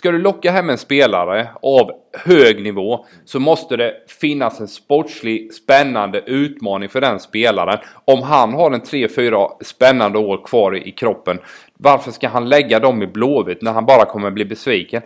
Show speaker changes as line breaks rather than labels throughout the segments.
Ska du locka hem en spelare av hög nivå så måste det finnas en sportslig spännande utmaning för den spelaren. Om han har en 3-4 spännande år kvar i kroppen, varför ska han lägga dem i Blåvitt när han bara kommer bli besviken?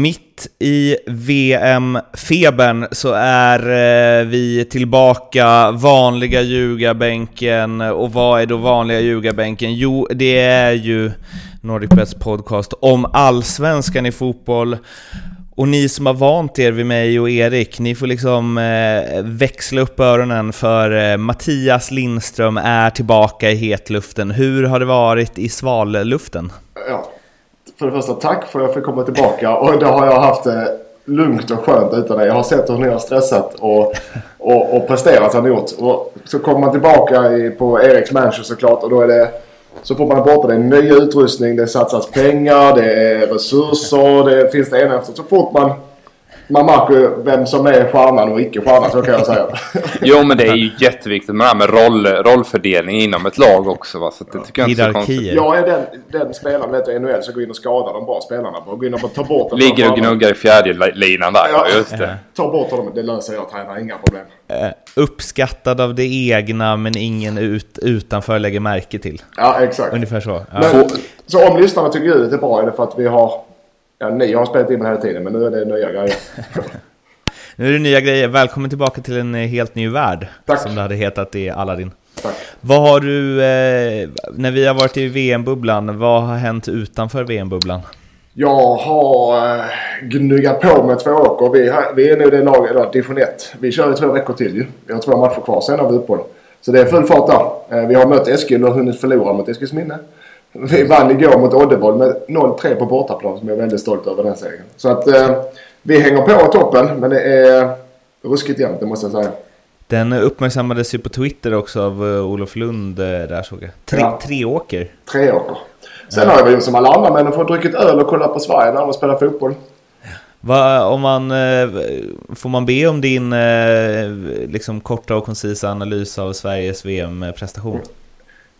Mitt i VM-febern så är eh, vi tillbaka, vanliga ljugarbänken. Och vad är då vanliga ljugarbänken? Jo, det är ju Nordic Bets podcast om allsvenskan i fotboll. Och ni som har vant er vid mig och Erik, ni får liksom eh, växla upp öronen för eh, Mattias Lindström är tillbaka i hetluften. Hur har det varit i svalluften?
Ja, för det första tack för att jag fick komma tillbaka och då har jag haft det lugnt och skönt utan det. Jag har sett hur ni har stressat och, och, och presterat har ni gjort. Och så kommer man tillbaka i, på Eriks Mansion såklart och då är det så får man borta det är ny utrustning, det satsas pengar, det är resurser, det finns det ena efter. Så fort man man märker vem som är stjärnan och icke stjärnan så kan jag säga.
jo men det är ju jätteviktigt med det här med roll, rollfördelning inom ett lag också va. Så det tycker jag inte är så konstigt.
Jag är den, den spelaren vet i NHL som går in och skadar de bra spelarna. Och går in och tar bort dem.
Ligger och gnuggar i fjärde linan där ja, just det.
Ta bort honom, det löser jag tränar, inga problem.
Uh, uppskattad av det egna men ingen ut, utanför lägger märke till.
Ja exakt.
Ungefär så.
Ja. Men, så om lyssnarna tycker ljudet är bra är det för att vi har Ja, ni har spelat in den här tiden men nu är det nya grejer.
nu är det nya grejer. Välkommen tillbaka till en eh, helt ny värld.
Tack.
Som det hade hetat i Aladdin.
Tack.
Vad har du, eh, när vi har varit i VM-bubblan, vad har hänt utanför VM-bubblan?
Jag har eh, gnuggat på med två åker. Vi, vi är nu det laget, eller division 1. Vi kör i två veckor till ju. Vi har två matcher kvar, sen har vi uppehåll. Så det är full fart där. Eh, vi har mött Eskil och hunnit förlora mot Eskils minne. Vi vann igår mot Oddevold med 0-3 på bortaplan som jag är väldigt stolt över den segern. Så att eh, vi hänger på toppen men det är ruskigt jämnt det måste jag säga.
Den uppmärksammades ju på Twitter också av uh, Olof Lund uh, där såg jag. Tre, ja. Treåker.
Treåker. Sen ja. har vi som alla andra människor druckit öl och kollat på Sverige när de spelar fotboll.
Va, om man, eh, får man be om din liksom korta och koncisa analys av Sveriges VM-prestation?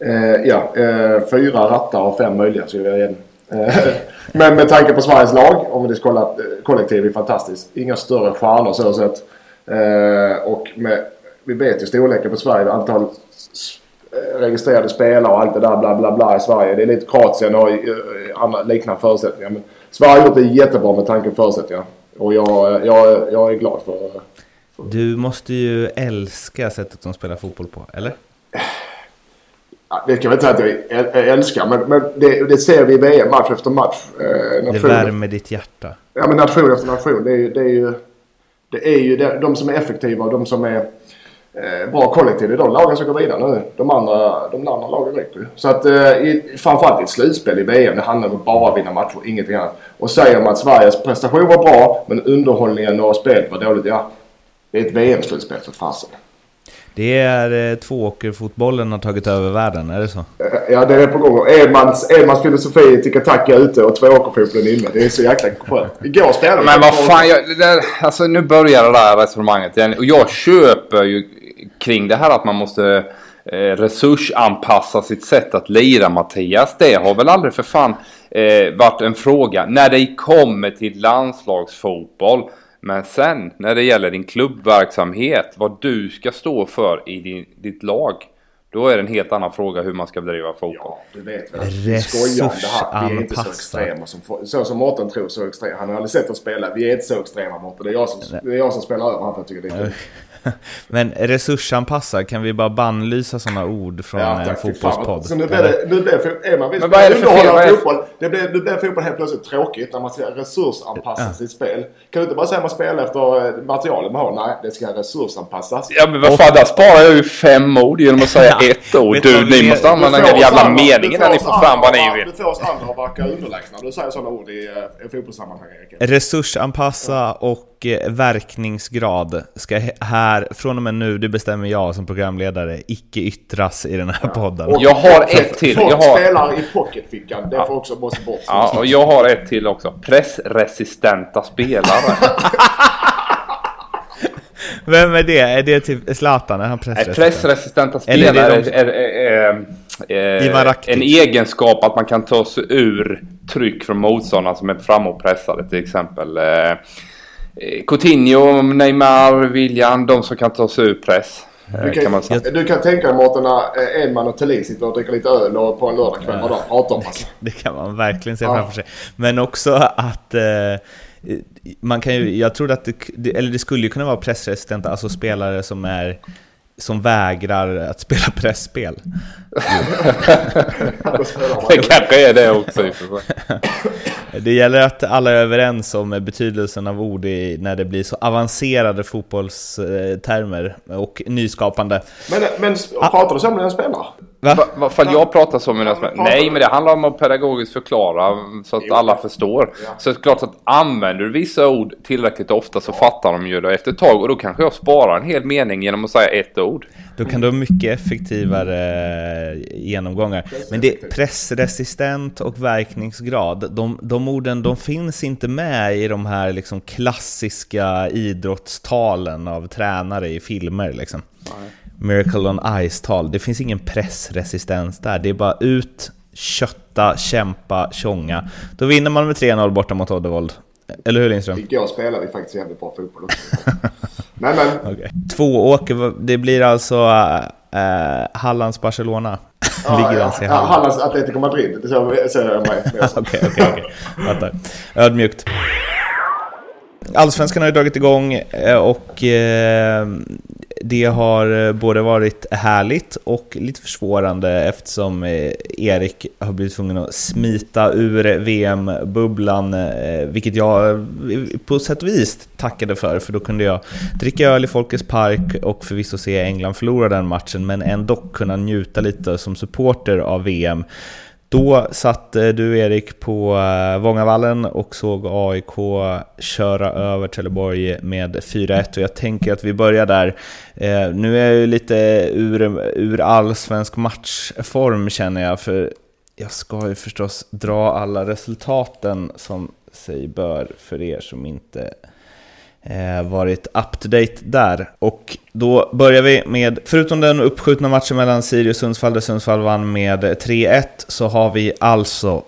Eh, ja, eh, fyra rattar av fem möjliga skulle jag ge eh, Men med tanke på Sveriges lag, om vi kollar kolla, eh, kollektiv är fantastiskt. Inga större stjärnor så sett. Eh, och med, vi vet ju storleken på Sverige, antal eh, registrerade spelare och allt det där bla bla bla i Sverige. Det är lite Kroatien och andra liknande förutsättningar. Men Sverige har gjort det jättebra med tanke på förutsättningar. Och jag, jag, jag är glad för,
för... Du måste ju älska sättet de spelar fotboll på, eller?
Det kan jag inte säga att jag älskar, men, men det, det, ser vi i VM match efter match.
Eh, det värmer ditt hjärta.
Ja, men nation efter nation. Det är, ju, det är ju, det är ju de som är effektiva och de som är eh, bra kollektiv. Det är de lagen som går vidare nu. De andra, de andra lagen räcker ju. Så att eh, i, framförallt i ett slutspel i VM, det handlar om bara att vinna matcher, ingenting annat. Och säger man att Sveriges prestation var bra, men underhållningen och spelet var dåligt, ja. Det är ett VM-slutspel för fasen.
Det är eh, tvååkerfotbollen har tagit över världen, är det så?
Ja, det är på gång. Edmans, Edmans filosofi tiki taka ute och tvååkerfotbollen inne. Det är så jäkla skönt. Igår spelade
Men vad fan, jag, där, alltså nu börjar det där resonemanget igen. Och jag köper ju kring det här att man måste eh, resursanpassa sitt sätt att lira Mattias. Det har väl aldrig för fan eh, varit en fråga. När det kommer till landslagsfotboll men sen när det gäller din klubbverksamhet, vad du ska stå för i din, ditt lag. Då är det en helt annan fråga hur man ska bedriva fotboll. Ja,
du vet väl. Här. Vi är inte så extrema som, så som Mårten tror så extrema. Han har aldrig sett oss spela. Vi är inte så extrema Mårten. Det är jag som, det är jag som spelar över honom. tycker det är
Men resursanpassad, kan vi bara bannlysa sådana ord från ja, en fotbollspodd?
Så nu blir det, nu blir det, är man vill spela underhållande fotboll, det blir, nu blir fotboll helt plötsligt tråkigt när man ska resursanpassa ja. sitt spel. Kan du inte bara säga att man spelar efter eh, materialet man har? Nej, det ska resursanpassas.
Ja men vad fan, där sparar jag ju fem ord genom att säga ja. ett ord. Du, ni måste använda den jävla meningen när ni får fram vad ni vill.
Du får oss andra att verka underlägsna. Du säger sådana ord i, eh, i fotbollssammanhang,
Erik. Resursanpassa och och eh, verkningsgrad ska här, från och med nu, det bestämmer jag som programledare, icke yttras i den här podden.
Och jag har ett till. Jag har,
spelar i pocketfickan. Det får också måste bort.
ja, och jag har ett till också. Pressresistenta spelare.
Vem är det? Är det typ Zlatan? Är han pressresistent?
pressresistenta
Eller är det
spelare
de-
är, är, är,
Rakitic.
en egenskap att man kan ta sig ur tryck från motståndaren som är framme och pressade till exempel. Eh, eh, Coutinho, Neymar, William, de som kan ta sig ur press. eh,
Du
kan,
kan,
man säga.
du kan tänka dig Mårten när eh, Edman och Thelin sitter och dricker lite öl och på en lördagkväll och de om alltså.
Det kan man verkligen se
Ja.
framför sig. Men också att eh, man kan ju, jag trodde att det, det- eller det skulle ju kunna vara pressresistenta, alltså spelare som är som vägrar att spela pressspel.
Det kanske är det också.
Det gäller att alla är överens om betydelsen av ord i, när det blir så avancerade fotbollstermer och nyskapande.
Men, men pratar du så med en spelare?
Va?
Va- va- Fall jag pratar så med som
pratar
Nej, men det handlar om att pedagogiskt förklara så att
Jo.
alla förstår.
Ja.
Så det är klart att använder du vissa ord tillräckligt ofta så fattar de ju det efter ett tag och då kanske jag sparar en hel mening genom att säga ett ord.
Då kan du ha mycket effektivare genomgångar. Men det pressresistent och verkningsgrad, de, de orden de finns inte med i de här liksom klassiska idrottstalen av tränare i filmer. Liksom. Miracle on Ice-tal. Det finns ingen pressresistens där. Det är bara ut, kötta, kämpa, tjonga. Då vinner man med 3-0 borta mot Oddevold. Eller hur Lindström?
Igår spelade vi faktiskt jävligt bra fotboll också. Men men.
Okay. Två åker, det blir alltså äh, Hallands Barcelona. Ligger
ja,
alltså
ja,
Halland.
Hallands Atletico Madrid. Det ser ser jag mig.
Okej, okej, okej. Fattar. Ödmjukt. Allsvenskan har ju dragit igång eh, och eh, det har eh, både varit härligt och lite försvårande eftersom eh, Erik har blivit tvungen att smita ur VM-bubblan, eh, vilket jag på sätt och vis tackade för, för då kunde jag dricka öl i Folkets Park och förvisso se England förlora den matchen, men ändå kunna njuta lite som supporter av VM. Då satt du Erik på eh, Vångavallen och såg AIK köra över Trelleborg med 4-1 och jag tänker att vi börjar där. Eh, nu är jag ju lite ur, ur allsvensk matchform känner jag för jag ska ju förstås dra alla resultaten som sig bör för er som inte Eh, varit up to date där. Och då börjar vi med, förutom den uppskjutna matchen mellan Sirius och Sundsvall där Sundsvall vann med 3-1 så har vi alltså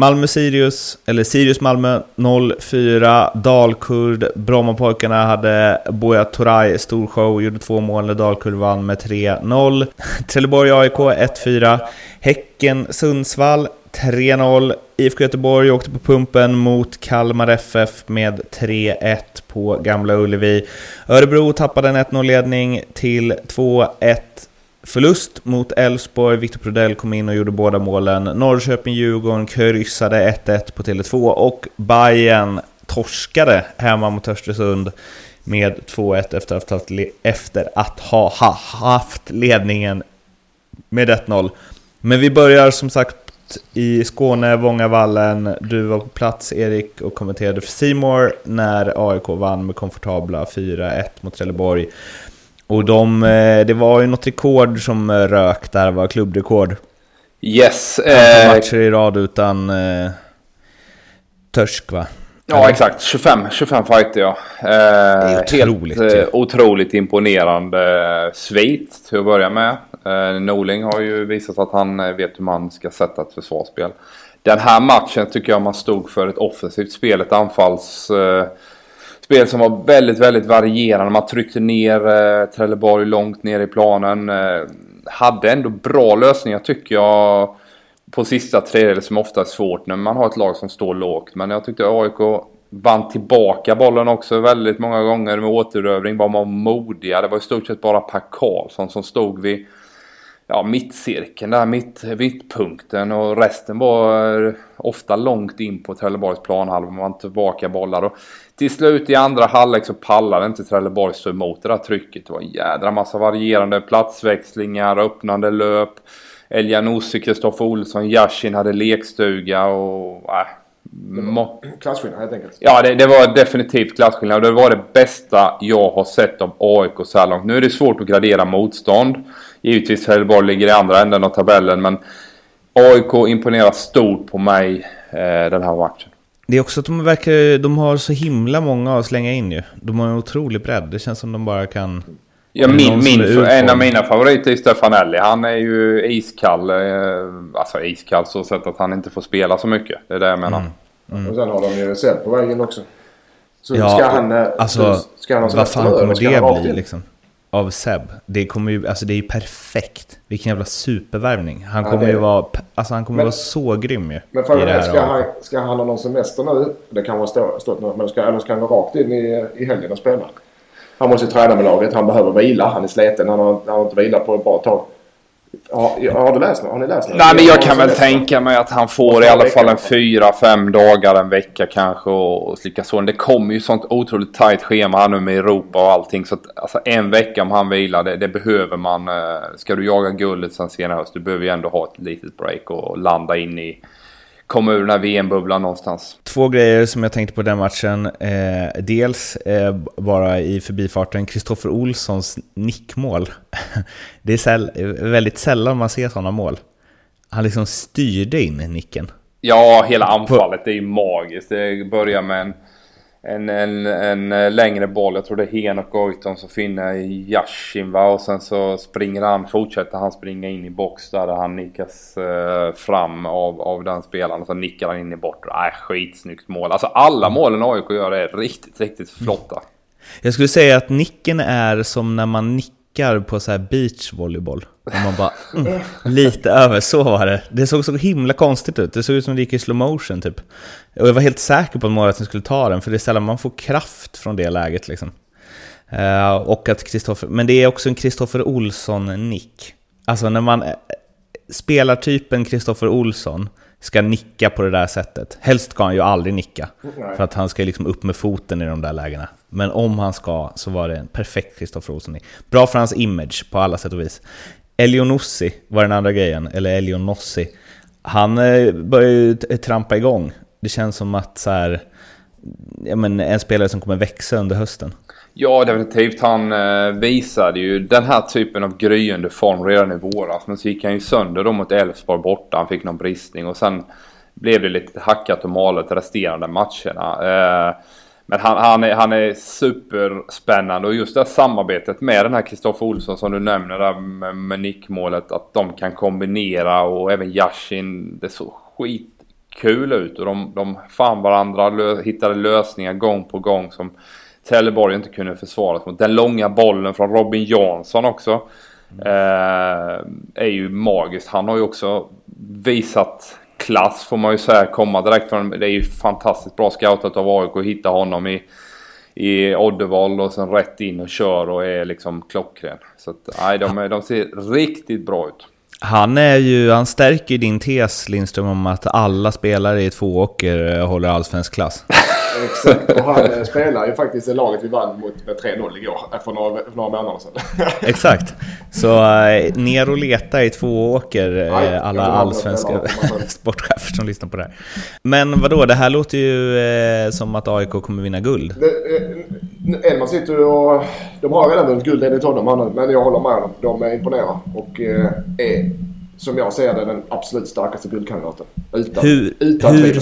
Malmö-Sirius, eller Sirius-Malmö 0-4, Dalkurd, Brommapojkarna hade Boja Toray stor show, gjorde två mål när Dalkurd vann med 3-0. Trelleborg-AIK 1-4, Häcken-Sundsvall 3-0. IFK Göteborg åkte på pumpen mot Kalmar FF med 3-1 på Gamla Ullevi. Örebro tappade en 1-0-ledning till 2-1 förlust mot Elfsborg. Viktor Prodell kom in och gjorde båda målen. Norrköping-Djurgården kryssade 1-1 på Tele2 och Bayern torskade hemma mot Östersund med 2-1 efter att ha haft, le- efter att ha, ha haft ledningen med 1-0. Men vi börjar som sagt i Skåne, Vångavallen. Du var på plats Erik och kommenterade för Simor när AIK vann med komfortabla 4-1 mot Trelleborg. Och de, eh, det var ju något rekord som eh, rök där, var klubbrekord.
Yes.
Antal
Eh,
matcher i rad utan eh, törsk va?
Ja, exakt. 25, 25 fighter ja. Eh,
är otroligt,
Helt eh, otroligt imponerande svit till att börja med. Eh, Norling har ju visat att han eh, vet hur man ska sätta ett försvarsspel. Den här matchen tycker jag man stod för ett offensivt spel, ett anfalls... Eh, spel som var väldigt, väldigt varierande. Man tryckte ner eh, Trelleborg långt ner i planen. Eh, hade ändå bra lösningar tycker jag på sista tredjedel som ofta är svårt när man har ett lag som står lågt. Men jag tyckte AIK vann tillbaka bollen också väldigt många gånger med återövring. Var man modiga. Det var i stort sett bara Per Karlsson som stod vid ja, mittcirkeln där, mitt, mittpunkten och resten var eh, ofta långt in på Trelleborgs planhalva. Man vann tillbaka bollar och till slut i andra halvlek så pallade inte Trelleborg stå emot det där trycket. Det var en jädra massa varierande platsväxlingar, öppnande löp. Elianossi, Kristoffer Olsson, Yashin hade lekstuga och äh, Må-
Klasskillnad helt enkelt.
Ja, det, det var definitivt klasskillnad. Det var det bästa jag har sett av AIK så här långt. Nu är det svårt att gradera motstånd. Givetvis Trelleborg ligger i andra änden av tabellen, men AIK imponerar stort på mig eh, den här matchen.
Det är också att de verkar, de har så himla många att slänga in ju. De har en otrolig bredd. Det känns som de bara kan...
Ja, min, min, en av mina favoriter är Stefanelli. Han är ju iskall. Eh, alltså iskall så sätt att han inte får spela så mycket. Det är det jag menar.
Mm.
Och sen har de ju Seb på vägen också. Så
Ja,
ska han... eh,
Alltså,
ska han ha
vad fan kommer det bli liksom? Av Seb. Det kommer ju, alltså det är ju perfekt. Vilken jävla supervärvning. Han
Ja,
kommer
det-
ju vara, alltså han kommer
Men-
vara så grym ju.
Men frågan
det
är, ska han, ska han ha någon semester nu? Det kan vara stå, stått nu. Men ska, eller ska han gå rakt in i, i helgen och spela? Han måste träna med laget. Han behöver vila. Han är sliten. Han har, han har inte vilat på ett bra tag. Har, har du läst något? Har ni läst något?
Nej men jag kan väl tänka mig att han får i alla fall en fyra, fem dagar, en vecka kanske och, och slicka så. Det kommer ju sånt otroligt tajt schema här nu med Europa och allting. Så att, alltså en vecka om han vilar, det, det behöver man. Eh, Ska du jaga guldet sen senare höst, du behöver ju ändå ha ett litet break och landa in i komma ur den här VM-bubblan någonstans.
Två grejer som jag tänkte på den matchen. Eh, dels eh, bara i förbifarten, Kristoffer Olssons nickmål. Det är säll- väldigt sällan man ser sådana mål. Han liksom styrde in nicken.
Ja, hela anfallet det är ju magiskt. Det börjar med en, en, en, en eh, längre boll. Jag tror det är Henok Goitom som finner Yashin va? Och sen så springer han, fortsätter han springa in i box där, han nickas eh, fram av, av den spelaren. Och så nickar han in i bortre. Nej, skitsnyggt mål. Alltså alla målen AIK gör är riktigt, riktigt flotta.
Jag skulle säga att nicken är som när man nickar på så här beachvolleyboll. Och man bara mm, lite över, så var det. Det såg så himla konstigt ut. Det såg ut som det gick i slow motion typ. Och jag var helt säker på att målvakten skulle ta den, för det är sällan man får kraft från det läget liksom. Eh, och att Kristoffer, men det är också en Kristoffer Olsson-nick. Alltså när man, eh, spelartypen Kristoffer Olsson ska nicka på det där sättet. Helst ska han ju aldrig nicka.
Nej.
För att han ska liksom upp med foten i de där lägena. Men om han ska så var det en perfekt Kristoffer Olsson. Bra för hans image på alla sätt och vis. Elionossi var den andra grejen, eller Elionossi. Han eh, börjar ju trampa igång. Det känns som att så här, ja, men en spelare som kommer växa under hösten.
Ja, definitivt. Han eh, visade ju den här typen av gryende form redan i våras. Men så gick han ju sönder då mot Elfsborg borta. Han fick någon bristning och sen blev det lite hackat och malet resterande matcherna. Eh, men han, han, är, han är superspännande och just det här samarbetet med den här Kristoffer Olsson som du nämner där med, med nickmålet. Att de kan kombinera och även Yashin. Det såg skitkul ut och de, de fann varandra, lö, hittade lösningar gång på gång som Trelleborg inte kunde försvara mot. Den långa bollen från Robin Jansson också. Eh, är ju magiskt. Han har ju också visat klass får man ju säga. Komma direkt från... Det är ju fantastiskt bra scoutat av AIK att hitta honom i, i Oddevall och sen rätt in och kör och är liksom klockren. Så att, nej, de, är- de ser riktigt bra ut.
Han, är ju, han stärker ju din tes Lindström om att alla spelare i Tvååker åker håller allsvensk klass.
Exakt. Och han eh, spelar ju faktiskt i laget vi vann mot med 3-0 igår. eh, För några, för några månader sedan.
Exakt. Så eh, ner och leta i Tvååker,
Aj,
eh, alla allsvenska sportchefer som lyssnar på det här. Men vadå, det här låter ju eh, som att AIK kommer vinna guld.
Elman sitter ju och... De har redan vunnit guld enligt honom. Men jag håller med honom. De är imponerar. Och eh, är, som jag ser det, den absolut starkaste guldkandidaten. Utan,
Hur,
utan
hur,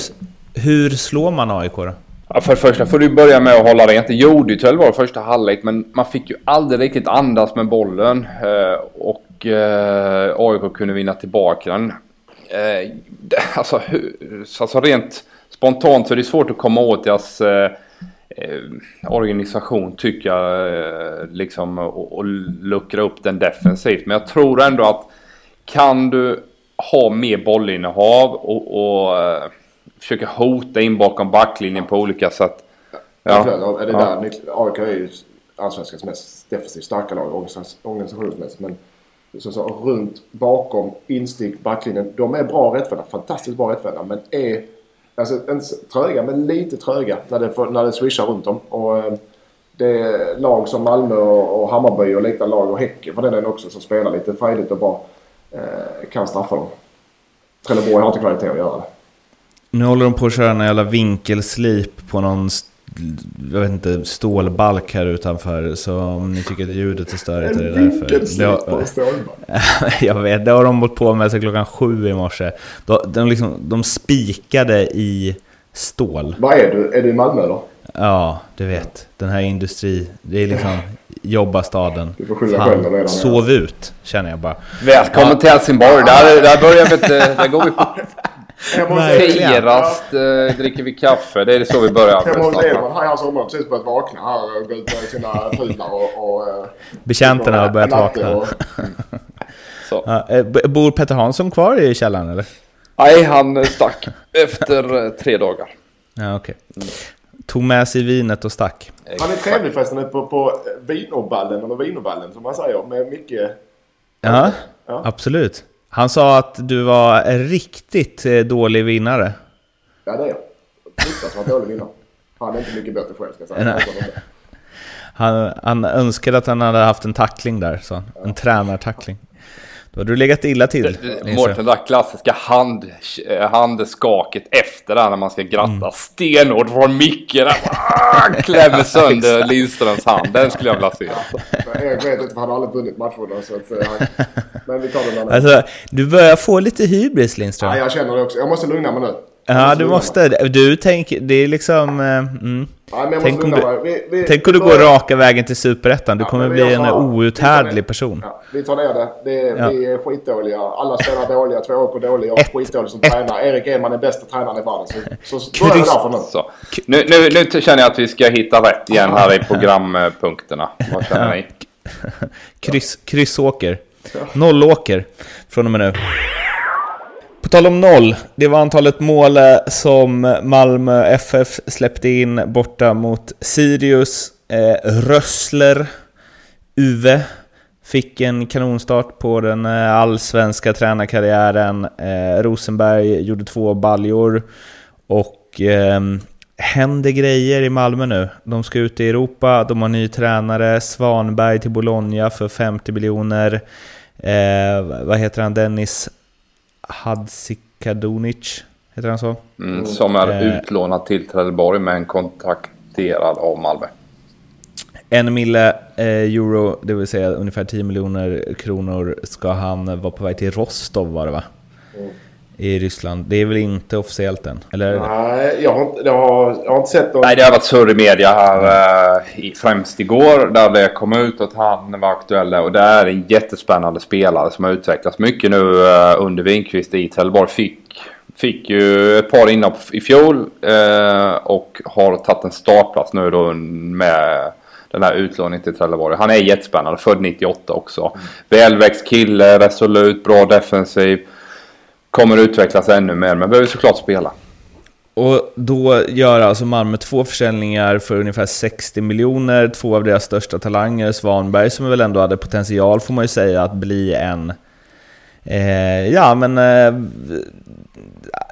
hur slår man AIK då?
Ja, för det första får du börja med att hålla rent. Det gjorde ju Trelleborg första halvlek men man fick ju aldrig riktigt andas med bollen. Eh, och eh, AIK kunde vinna tillbaka den. Eh, alltså, alltså rent spontant så är det svårt att komma åt deras eh, eh organisation tycker jag. Eh, liksom och, och luckra upp den defensivt. Men jag tror ändå att kan du ha mer bollinnehav och, och försöka hota in bakom backlinjen på olika sätt.
Ja.
Ja.
Är det
Ja.
där, Nick- AIK är ju allsvenskans mest defensivt starka lag organisationsmässigt. Men så, så, runt, bakom, instick, backlinjen. De är bra rättvända. Fantastiskt bra rättvända. Men är alltså, en s- tröga, men lite tröga när det, när det swishar runt dem. Och, eh, det är lag som Malmö och, och Hammarby och liknande lag och Häcken för den delen också som spelar lite frejdigt och bra. Eh, kan straffa dem. Trelleborg har inte kvalitet att göra det.
Nu håller de på att köra en jävla vinkelslip på någon jag vet inte, stålbalk här utanför. Så om ni tycker att ljudet är störigt är det därför. Det har, jag vet, det har de hållit på med sedan klockan sju i morse. De, de, liksom, de spikade i stål.
Vad är du? Är du i Malmö då?
Ja, du vet. Den här industri... Det är liksom jobba staden.
Du får skylla själv redan.
Sov ut, känner jag bara.
Välkommen ja. till Helsingborg. Där, där börjar vi inte... Där går vi på... Terast, eh, dricker vi kaffe. Det är så vi börjar.
Hemma hos Edman har hans område precis börjat vakna här och gå ut med sina prylar och... och eh,
Betjänterna har börjat vakna. Och, så. Ja, eh, bor Petter Hansson kvar i källaren eller?
Nej, han stack efter eh, tre dagar.
Ja, okej. Okay. Tog med sig vinet och stack.
Han är trevlig förresten på, på vinoballen, eller vinoballen som man säger, med mycket...
Ja, ja, absolut. Han sa att du var en riktigt eh, dålig vinnare.
Ja, det är jag. Fruktansvärt dålig vinnare. Han är inte mycket bättre själv, ska jag säga.
Han, han önskade att han hade haft en tackling där, så. En tränartackling. Då hade du legat illa till.
Mårten, det där klassiska hand, handskaket efter det när man ska gratta mm. stenhårt från Micke. Där, ah, klämmer sönder Lindströms hand. Den skulle jag vilja se.
Ja, jag vet inte, han har aldrig vunnit matcherna. Så att, men vi tar den
alltså, Du börjar få lite hybris Lindström.
Ja, jag känner det också. Jag måste lugna mig nu.
Ja, du måste. Du tänker, det är liksom... Eh, mm. Ja, tänk, om du, vi, vi, tänk om du går raka vägen till Superettan. Du ja, kommer bli en outhärdlig person.
Ja, vi tar ner det. det är, Vi är skitdåliga. Alla spelar dåliga. Två år på dåliga och skitdålig som tränare. Erik Edman är bästa tränaren i världen. Så, så
Kryss, därför nu. Så. Nu, nu. Nu känner jag att vi ska hitta rätt igen här i programpunkterna. Vad känner ni?
Kryss, kryssåker. Nollåker från och med nu. På tal om noll, det var antalet mål eh, som Malmö FF släppte in borta mot Sirius. Eh, Rössler, Uve, fick en kanonstart på den eh, allsvenska tränarkarriären. Eh, Rosenberg gjorde två baljor och eh, händer grejer i Malmö nu. De ska ut i Europa, de har ny tränare, Svanberg till Bologna för 50 miljoner. Eh, vad heter han, Dennis Hadzikadunic, heter han så?
Mm, som är eh, utlånad till Trelleborg men kontakterad av Malmö.
En mille eh, euro, det vill säga ungefär 10 miljoner kronor, ska han vara på väg till Rostov var det va? Mm. I Ryssland. Det är väl inte officiellt än? Eller?
Nej, jag har, inte, jag har, jag har inte sett någon...
Nej, det har varit surr i media här mm. främst igår där det kom ut att han var aktuell och det är en jättespännande spelare som har utvecklats mycket nu eh, under Winqvist i Trelleborg. Fick, fick ju ett par inhopp i fjol eh, och har tagit en startplats nu då med den här utlåningen till Trelleborg. Han är jättespännande, född 98 också. Mm. Välväxt kille, resolut, bra defensiv. Kommer utvecklas ännu mer, men behöver såklart spela.
Och då gör alltså Malmö två försäljningar för ungefär 60 miljoner. Två av deras största talanger, Svanberg, som väl ändå hade potential får man ju säga att bli en... Eh, ja, men... Eh,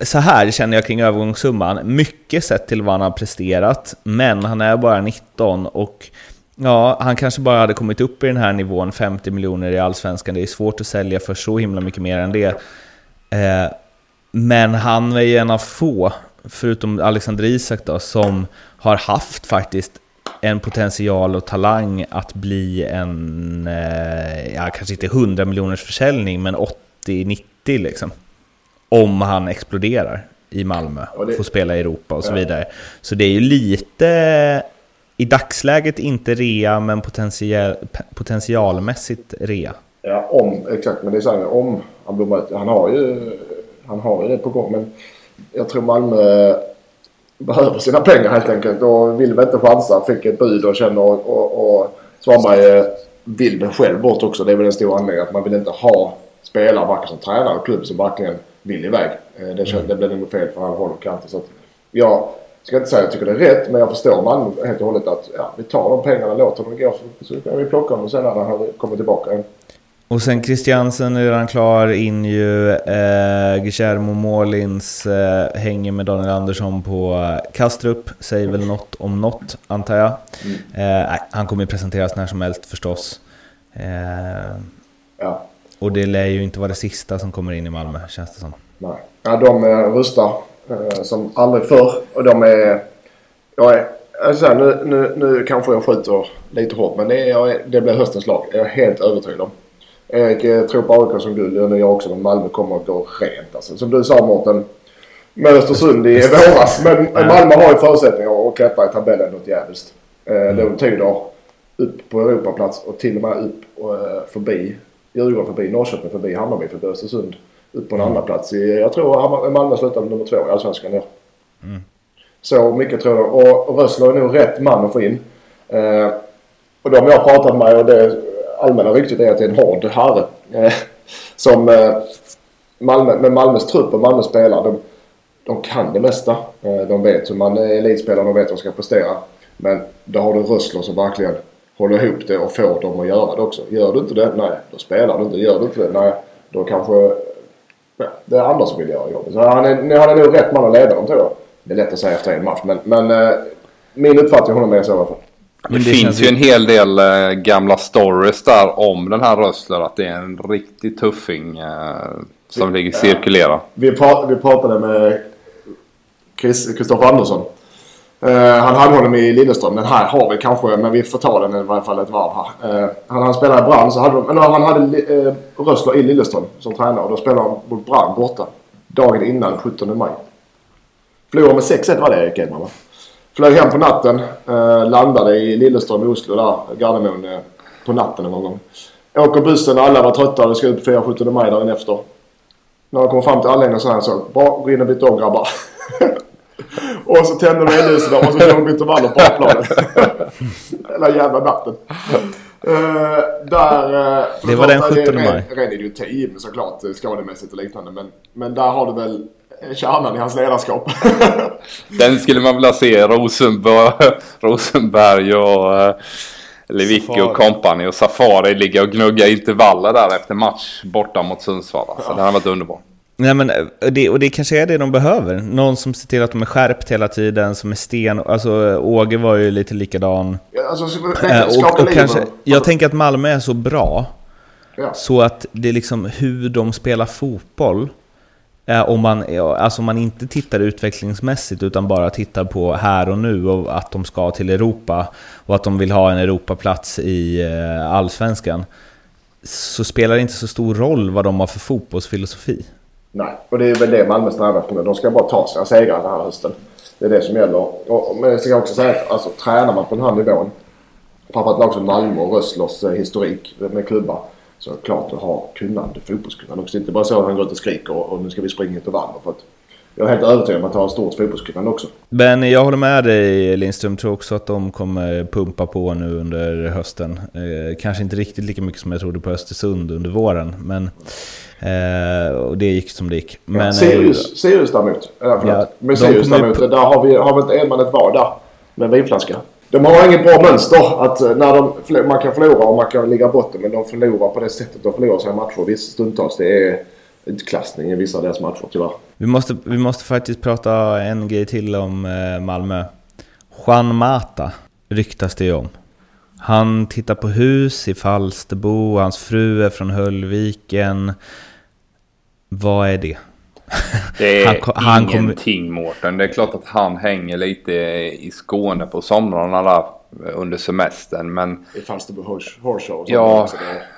så här känner jag kring övergångssumman. Mycket sett till vad han har presterat, men han är bara 19 och Ja, han kanske bara hade kommit upp i den här nivån, 50 miljoner i Allsvenskan. Det är svårt att sälja för så himla mycket mer än det. Eh, men han är ju en av få, förutom Alexander Isak då, som har haft faktiskt en potential och talang att bli en, eh, ja kanske inte 100 miljoners försäljning, men 80-90 liksom. Om han exploderar i Malmö, och får spela i Europa och så vidare. Så det är ju lite i dagsläget inte rea, men potential, potentialmässigt rea.
Ja, om, exakt. Men det är så här, om han blommar ut. Han har ju, han har ju det på gång. Men jag tror Malmö behöver sina pengar helt enkelt och vill väl inte chansa. Fick ett bud och känner och, och, och Svanberg eh, vill väl själv bort också. Det är väl en stor anledning att man vill inte ha spelare varken som tränare och klubb som verkligen vill iväg. Eh, det, känns, det blir nog fel för alla håll och kanter. Så att jag ska inte säga att jag tycker det är rätt men jag förstår Malmö helt och hållet att ja, vi tar de pengarna, låter dem gå så, så kan vi plocka dem och sen när han kommer tillbaka.
Och sen Christiansen är redan klar in ju. Eh, Guillermo Målins eh, hänger med Daniel Andersson på eh, Kastrup. Säger väl något om något, antar jag. Mm. Eh, han kommer ju presenteras när som helst förstås. Eh, och det lär ju inte vara det sista som kommer in i Malmö, känns det som.
Nej, ja, de eh, rustar Eh, som aldrig förr. Och de är... Jag är alltså, nu, nu, nu kanske jag skjuter lite hårt men det, är, jag är, det blir höstens lag. Jag är helt övertygad om. Erik jag tror på AIK som du. Det jag också. Men Malmö kommer att gå rent alltså. Som du sa Mårten. Med Östersund i våras. Men Malmö har ju förutsättningar att klättra i tabellen något jävligt. Eh, mm. De tyder upp på Europaplats och till och med upp och, eh, förbi Djurgården förbi Norrköping förbi Hammarby förbi Östersund. Upp på en mm. andra plats jag tror Malmö slutade nummer två i Allsvenskan ja. Mm. Så mycket tror jag. Och, Rössler är nog rätt man att få in. Eh, och de jag pratat med och det allmänna ryktet är att det är en hård herre. Eh, som eh, Malmö, med Malmös trupp och Malmös spelare. De, de kan det mesta. Eh, de vet hur man är elitspelare, de vet hur de ska prestera. Men då har du Rössler som verkligen håller ihop det och får dem att göra det också. Gör du inte det, nej, då spelar du inte. Gör du inte det, nej, då kanske ja, det är andra som vill göra jobbet. Så han är, han är nog rätt man att leda dem tror jag. Det är lätt att säga efter en match men, men min uppfattning honom är så i alla fall.
Det, det finns ju en hel del äh, gamla stories där om den här Rössler. Att det är en riktig tuffing äh, som vi, ligger cirkulera.
Vi, pra vi pratade med Kristoffer Andersson Uh, han hade honom i Lilleström. Den här har vi kanske, men vi får ta den i varje fall ett varv här. Uh, han, han spelade i Brann, så hade de, han hade uh, Rössler i Lilleström som tränare. Och då spelade han mot Brann borta. Dagen innan 17 maj. Förlorade med 6-1 var det Erik Edman va? Flög hem på natten. Uh, landade i Lilleström i Oslo där, Gardermoen, uh, på natten någon gång. Åker bussen, alla var trötta. Vi ska ut på 17 maj dagen efter. När de kom fram till anläggningen så här så Bra, gå in och byta om grabbar. Och så tände de ellysen och så körde de intervaller på A-planet. Hela jävla natten. Uh, där, uh,
det var den 17 maj.
Ren idioti såklart skademässigt och liknande. Men, men där har du väl kärnan i hans ledarskap.
den skulle man vilja se Rosenberg, Rosenberg och uh, Lewicki och company och Safari ligga och gnugga intervaller där efter match borta mot Sundsvall. Alltså, ja. Det hade varit underbart.
Nej, men eh, det, och det kanske är det de behöver. Någon som ser till att de är skärpt hela tiden, som är sten. Alltså Åge var ju lite likadan.
Ja, alltså, äh, och, och kanske,
jag tänker att Malmö är så bra. Ja. Så att det är liksom hur de spelar fotboll. Eh, Om man, eh, alltså man inte tittar utvecklingsmässigt utan bara tittar på här och nu och att de ska till Europa och att de vill ha en Europaplats i eh, Allsvenskan. Så spelar det inte så stor roll vad de har för fotbollsfilosofi.
Nej, och det är väl det Malmö strävar efter nu. De ska bara ta sina segrar den här hösten. Det är det som gäller. Och, men jag ska också säga att alltså, tränar man på den här nivån. Framförallt lag som Malmö och Rösslers historik med klubbar. Så klart att ha kunnande, fotbollskunnande också. Det är inte bara så att han går ut och skriker och, och nu ska vi springa intervaller. För att jag är helt övertygad om att han har stort fotbollskunnande också.
Men jag håller med dig Lindström, tror också att de kommer pumpa på nu under hösten. Eh, kanske inte riktigt lika mycket som jag trodde på Östersund under våren, men Eh, och det gick som det gick.
Men, ja, Sirius, eh, Sirius däremot. Ja, ja, men Sirius däremot, där har, vi, har väl inte Edman ett var där med vinflaska. De har inget bra mönster att eh, när de, man kan förlora och man kan ligga botten men de förlorar på det sättet de förlorar sina matcher. Visst stundtals det är utklassning i vissa av deras matcher tyvärr.
Vi måste, vi måste faktiskt prata en grej till om eh, Malmö. Juan Mata ryktas det ju om. Han tittar på hus i Falsterbo, hans fru är från Höllviken. Vad är det?
Det är han, han ingenting kom... Mårten. Det är klart att han hänger lite i Skåne på somrarna där under semestern. Men...
I Falsterbo Horse?
Ja,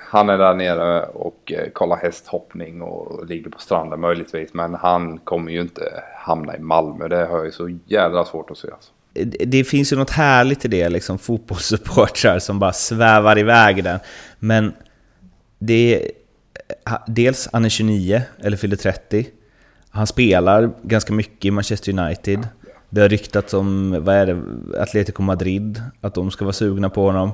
han är där nere och eh, kollar hästhoppning och ligger på stranden möjligtvis. Men han kommer ju inte hamna i Malmö. Det har jag så jävla svårt att se. Alltså
det finns ju något härligt i det, liksom fotbollssupportrar som bara svävar iväg den. Men det är... Dels, han är 29, eller fyller 30. Han spelar ganska mycket i Manchester United. Det har ryktats om, vad är det, Atletico Madrid, att de ska vara sugna på honom.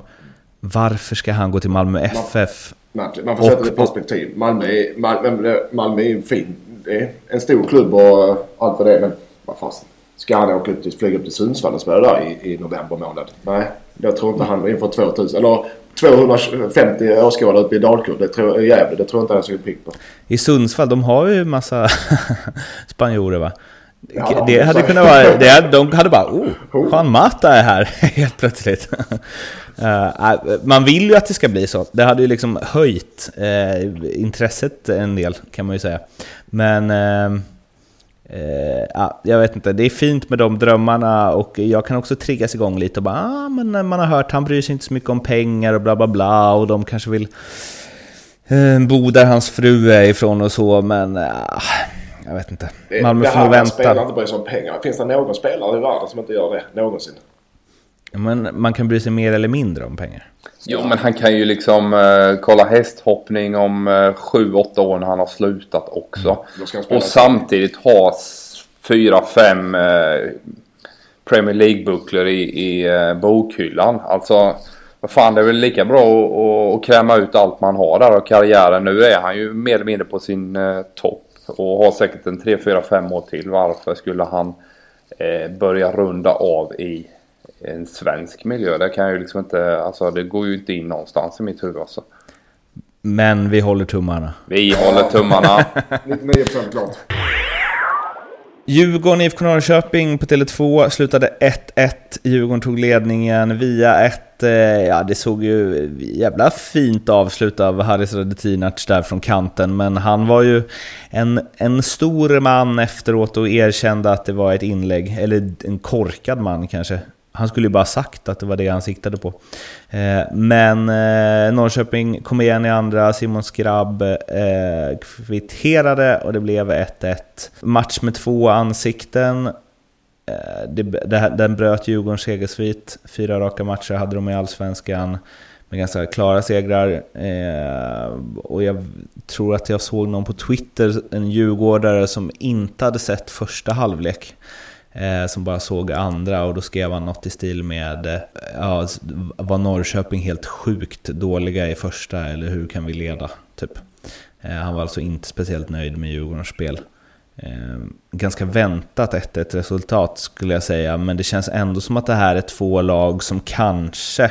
Varför ska han gå till Malmö FF?
Man, man får sätta det i perspektiv. Malmö är, Malmö, Malmö är en fin, det är en stor klubb och allt vad det är, men vad fasen. Ska han åka till, flyga upp till Sundsvall och spela där i, i november månad? Nej, jag tror inte han inför 2000. Eller 250 åskådare uppe i Dalkurd. Det tror jag, Gävle, det tror jag inte han så pigg på.
I Sundsvall, de har ju massa spanjorer va? Ja, det hade kunnat vara... Det hade, de hade bara oh, oh. Juan Mata är här helt plötsligt. uh, man vill ju att det ska bli så. Det hade ju liksom höjt uh, intresset en del kan man ju säga. Men... Uh, Eh, ja, jag vet inte, det är fint med de drömmarna och jag kan också triggas igång lite och bara ah, men man har hört han bryr sig inte så mycket om pengar och bla bla bla och de kanske vill eh, bo där hans fru är ifrån och så men ah, jag vet inte.
Malmö får nog vänta. Spelare inte bryr sig om pengar. Finns det någon spelare i världen som inte gör det någonsin?
Men man kan bry sig mer eller mindre om pengar.
Jo, men han kan ju liksom uh, kolla hästhoppning om 7-8 uh, år när han har slutat också. Mm. Och samtidigt ha 4-5 uh, Premier League-bucklor i, i uh, bokhyllan. Alltså, vad fan det är väl lika bra att, att kräma ut allt man har där av karriären. Nu är han ju mer eller mindre på sin uh, topp. Och har säkert en 3-4-5 år till. Varför skulle han börja runda av i en svensk miljö. Det kan ju liksom inte, alltså det går ju inte in någonstans i mitt huvud alltså.
Men vi håller tummarna.
Vi håller tummarna.
99% klart.
Djurgården IFK Norrköping på Tele2 slutade 1-1. Djurgården tog ledningen via ett, eh, ja det såg ju jävla fint avslut av Haris Radetinac där från kanten, men han var ju en, en stor man efteråt och erkände att det var ett inlägg, eller en korkad man kanske, han skulle ju bara sagt att det var det han siktade på. Eh, men eh, Norrköping kom igen i andra, Simon Skrabb eh, kvitterade och det blev 1-1. Match med två ansikten. Den bröt Djurgårdens segersvit. Fyra raka matcher hade de i Allsvenskan med ganska klara segrar. och jag tror att jag såg någon på Twitter, en djurgårdare som inte hade sett första halvlek eh, som bara såg andra och då skrev han något i stil med eh, ja, var Norrköping helt sjukt dåliga i första eller hur kan vi leda? Typ. Eh, han var alltså inte speciellt nöjd med Djurgårdens spel. Eh, ganska väntat 1-1 resultat skulle jag säga, men det känns ändå som att det här är två lag som kanske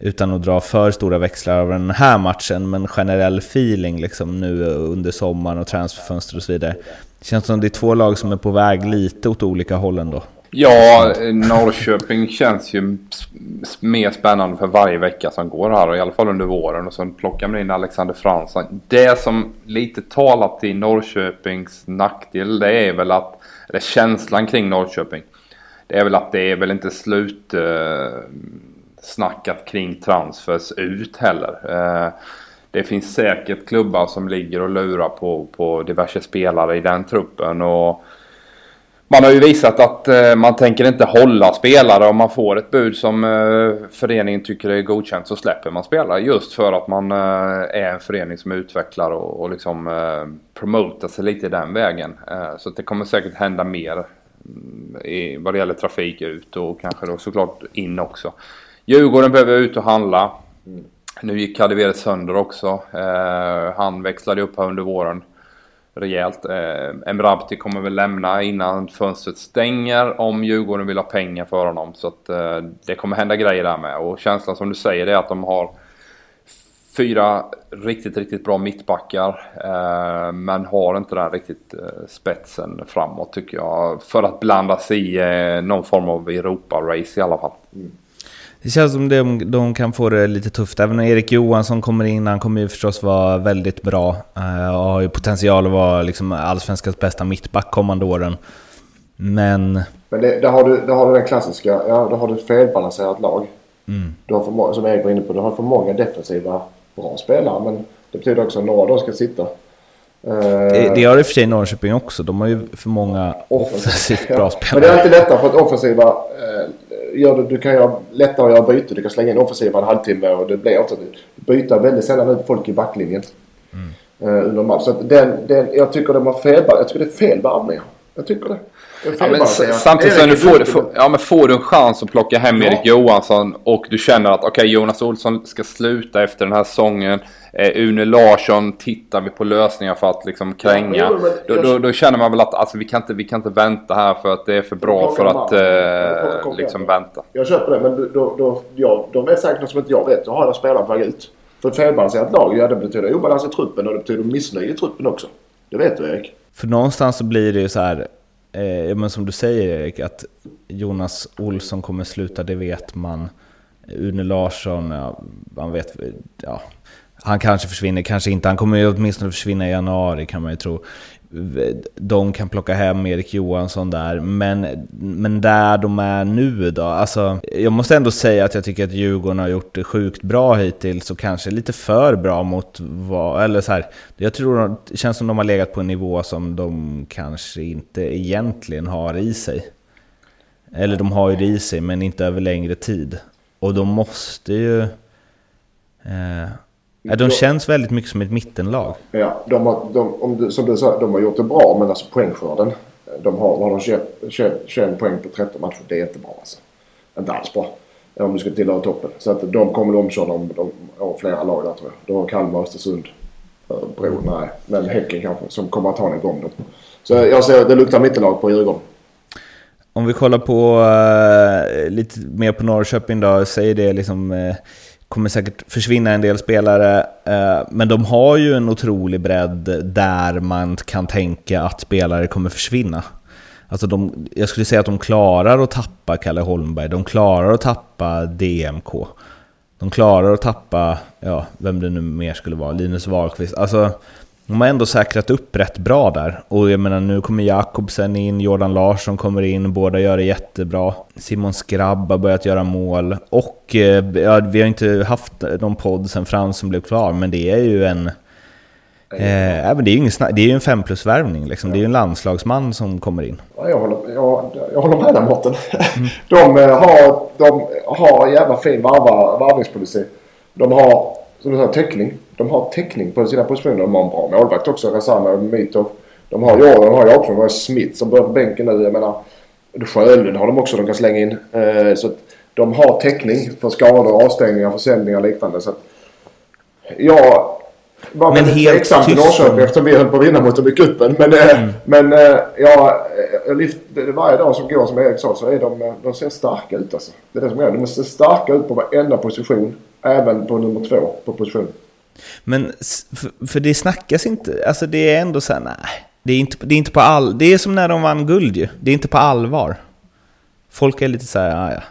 utan att dra för stora växlar av den här matchen, men generell feeling liksom nu under sommaren och transferfönster och så vidare. Det känns som det är två lag som är på väg lite åt olika håll ändå.
Ja, Norrköping känns ju mer spännande för varje vecka som går här. I alla fall under våren. Och sen plockar man in Alexander Fransson. Det som lite talat till Norrköpings nackdel det är väl att, eller känslan kring Norrköping. Det är väl att det är väl inte slut eh, snackat kring transfers ut heller. Eh, det finns säkert klubbar som ligger och lurar på, på diverse spelare i den truppen. Och man har ju visat att eh, man tänker inte hålla spelare om man får ett bud som eh, föreningen tycker är godkänt så släpper man spelare. Just för att man eh, är en förening som utvecklar och, och liksom eh, promotar sig lite i den vägen. Eh, så det kommer säkert hända mer mm, i, vad det gäller trafik ut och kanske då såklart in också. Djurgården behöver ut och handla. Mm. Nu gick Kadewere sönder också. Eh, han växlade upp här under våren rejält. Eh, Emrabti kommer väl lämna innan fönstret stänger om Djurgården vill ha pengar för honom. Så att eh, det kommer hända grejer där med. Och känslan som du säger är att de har fyra riktigt, riktigt bra mittbackar. Eh, men har inte den riktigt eh, spetsen framåt tycker jag. För att blanda sig i eh, någon form av Europa-race i alla fall. Mm.
Det känns som de, de kan få det lite tufft. Även om Erik Johansson kommer in, han kommer ju förstås vara väldigt bra. Uh, och har ju potential att vara liksom allsvenskans bästa mittback kommande åren. Men...
Men det, där, har du, där har du den klassiska, ja, då har du ett felbalanserat lag. Mm. Du har för, som Erik var inne på, du har för många defensiva bra spelare. Men det betyder också att några av dem ska sitta.
Det, det har i och för sig Norrköping också. De har ju för många offensivt bra spelare.
Men det är alltid lättare för att offensiva eh, gör det, du kan göra lättare att göra byte. Du kan slänga in offensiva en halvtimme och det blir ofta... Byta väldigt sällan ut folk i backlinjen. Mm. Uh, under match. Så den, den, jag tycker de har fel, jag tycker det är fel värvningar. Jag tycker det.
Ja, men samtidigt så du får, får, ja, men får du en chans att plocka hem ja. Erik Johansson och du känner att okej okay, Jonas Olsson ska sluta efter den här säsongen. Eh, Une Larsson tittar vi på lösningar för att liksom kränga. Ja, men, då, då, då, känner man väl att alltså, vi, kan inte, vi kan inte vänta här för att det är för bra för att eh, liksom vänta.
Jag köper det men då, då, ja, de vet säkert något som inte jag vet. Då har jag spelare på väg ut. För ett felbalanserat lag, ja det betyder obalans i truppen och det betyder missnöje i truppen också. Det vet du Erik.
För någonstans så blir det ju så här eh, men som du säger Erik, att Jonas Olsson kommer sluta, det vet man. Une Larsson, ja, man vet, ja, han kanske försvinner, kanske inte. Han kommer ju åtminstone försvinna i januari kan man ju tro de kan plocka hem Erik Johansson där. Men, men där de är nu då, alltså jag måste ändå säga att jag tycker att Djurgården har gjort det sjukt bra hittills och kanske lite för bra mot vad, eller så här, jag tror det känns som de har legat på en nivå som de kanske inte egentligen har i sig. Eller de har ju det i sig, men inte över längre tid. Och de måste ju... Eh, de känns väldigt mycket som ett mittenlag.
Ja, de har, de, om du, som du sa, de har gjort det bra men alltså poängskörden. De har, har de 21, 21, 21 poäng på 13 matcher. Det är inte bra alltså. Inte alls bra. Om du ska tillhöra toppen. Så att de kommer omkörda om de har flera lag där tror jag. Då har Kalmar, Östersund, Örebro, nej. Men Häcken kanske som kommer att ta en gång då. Så jag ser det luktar mittenlag på Djurgården.
Om vi kollar på uh, lite mer på Norrköping då, säger det liksom uh, kommer säkert försvinna en del spelare, eh, men de har ju en otrolig bredd där man kan tänka att spelare kommer försvinna. Alltså de, jag skulle säga att de klarar att tappa Kalle Holmberg, de klarar att tappa DMK. De klarar att tappa, ja, vem det nu mer skulle vara, Linus Wahlqvist. Alltså, de har ändå säkrat upp rätt bra där. Och jag menar, nu kommer Jakobsen in, Jordan Larsson kommer in, båda gör det jättebra. Simon Skrabb har börjat göra mål. Och eh, ja, vi har inte haft någon podd sen Frans som blev klar, men det är ju en... Eh, ja, men det är ju ingen det är ju en 5 plus-värvning liksom. Det är ju en landslagsman som kommer in.
Ja, jag, håller, jag, jag håller med dig Mårten. Mm. De, eh, har, de har jävla fin varva, varvningspolicy. De har, som du sa, täckning. De har täckning på sina positioner. De har en bra målvakt också. Och Mitov. De har Jordan, de har också. De har Smith som börjar på bänken nu. Jag menar, Sjölund har de också de kan slänga in. Eh, så att de har täckning för skador, avstängningar, försäljningar och liknande. Så att jag var men helt tveksam till Norrköping eftersom vi höll på att vinna mot dem i cupen. Men, eh, mm. men eh, ja, lyft, varje dag som går som Erik sa så är de, de ser starka ut alltså. Det är det som är. De ser starka ut på varenda position. Även på nummer två på position.
Men för det snackas inte, alltså det är ändå så här, nej. Det är inte, det är inte på all, det är som när de vann guld ju. Det är inte på allvar. Folk är lite så här, ja ja.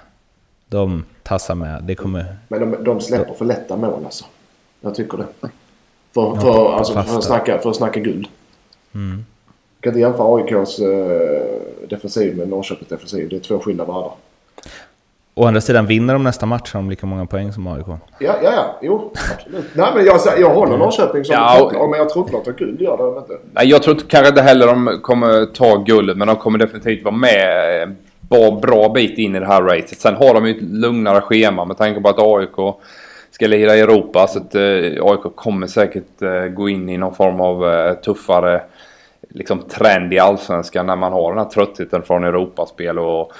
De tassar med, det kommer...
Men de, de släpper för lätta mål alltså. Jag tycker det. För, för, ja, alltså, för, att, snacka, för att snacka guld. Mm. Jag kan inte jämföra AIKs uh, defensiv med Norrköpings defensiv. Det är två skilda världar.
Å andra sidan, vinner de nästa match har de lika många poäng som AIK.
Ja, ja, ja. Jo, absolut. Nej, men jag, jag håller Norrköping som ja, och, men jag tror inte de tar guld. Gör det inte.
Nej, jag tror kanske inte heller de kommer ta guldet, men de kommer definitivt vara med eh, bra, bra bit in i det här racet. Sen har de ju ett lugnare schema med tanke på att AIK ska lira i Europa. Så att eh, AIK kommer säkert eh, gå in i någon form av eh, tuffare liksom, trend i allsvenskan när man har den här tröttheten från Europaspel. Och,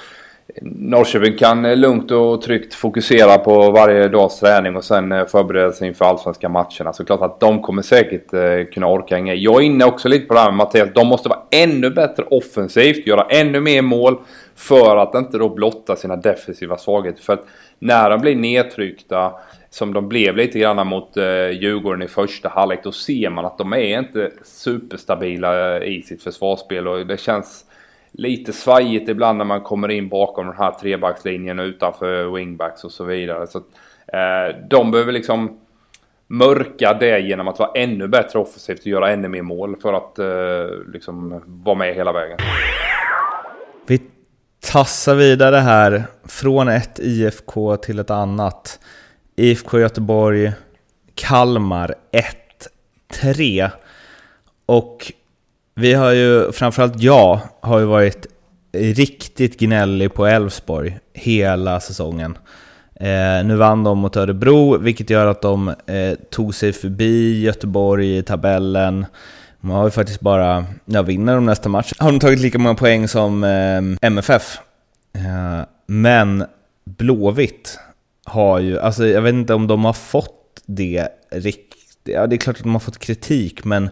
Norrköping kan eh, lugnt och tryggt fokusera på varje dags träning och sen eh, förbereda sig inför allsvenska matcherna. Så klart att de kommer säkert eh, kunna orka hänga Jag är inne också lite på det här med Mattias. De måste vara ännu bättre offensivt, göra ännu mer mål för att inte då blotta sina defensiva svagheter. För att när de blir nedtryckta som de blev lite grann mot eh, Djurgården i första halvlek. Då ser man att de är inte superstabila i sitt försvarsspel och det känns lite svajigt ibland när man kommer in bakom den här trebackslinjen utanför wingbacks och så vidare. Så att, eh, de behöver liksom mörka det genom att vara ännu bättre offensivt och göra ännu mer mål för att eh, liksom vara med hela vägen.
Vi tassar vidare här från ett IFK till ett annat. IFK Göteborg, Kalmar 1-3. Och vi har ju, framförallt jag, har ju varit riktigt gnällig på Elfsborg hela säsongen. Eh, nu vann de mot Örebro, vilket gör att de eh, tog sig förbi Göteborg i tabellen. De har ju faktiskt bara, ja vinner de nästa match, har de tagit lika många poäng som eh, MFF. Eh, men Blåvitt har ju, alltså jag vet inte om de har fått det riktigt, ja det är klart att de har fått kritik, men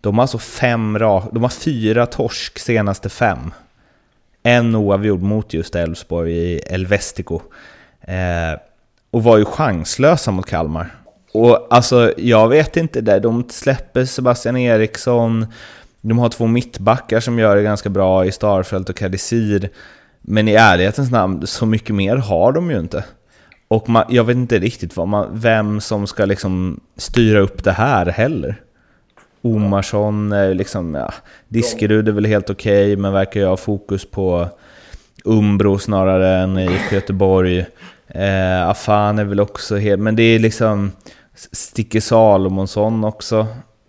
de har alltså fem de har fyra torsk senaste fem. En oavgjord mot just Elfsborg i Elvestico. Eh, och var ju chanslösa mot Kalmar. Och alltså, jag vet inte där, de släpper Sebastian Eriksson, de har två mittbackar som gör det ganska bra i Starfelt och Kadisir. Men i ärlighetens namn, så mycket mer har de ju inte. Och man, jag vet inte riktigt vad man, vem som ska liksom styra upp det här heller. Omarsson, är liksom, ja, Diskerud är väl helt okej, okay, men verkar ju ha fokus på Umbro snarare än i Göteborg. Eh, Afan är väl också helt... Men det är liksom... Sticke Salomonsson också.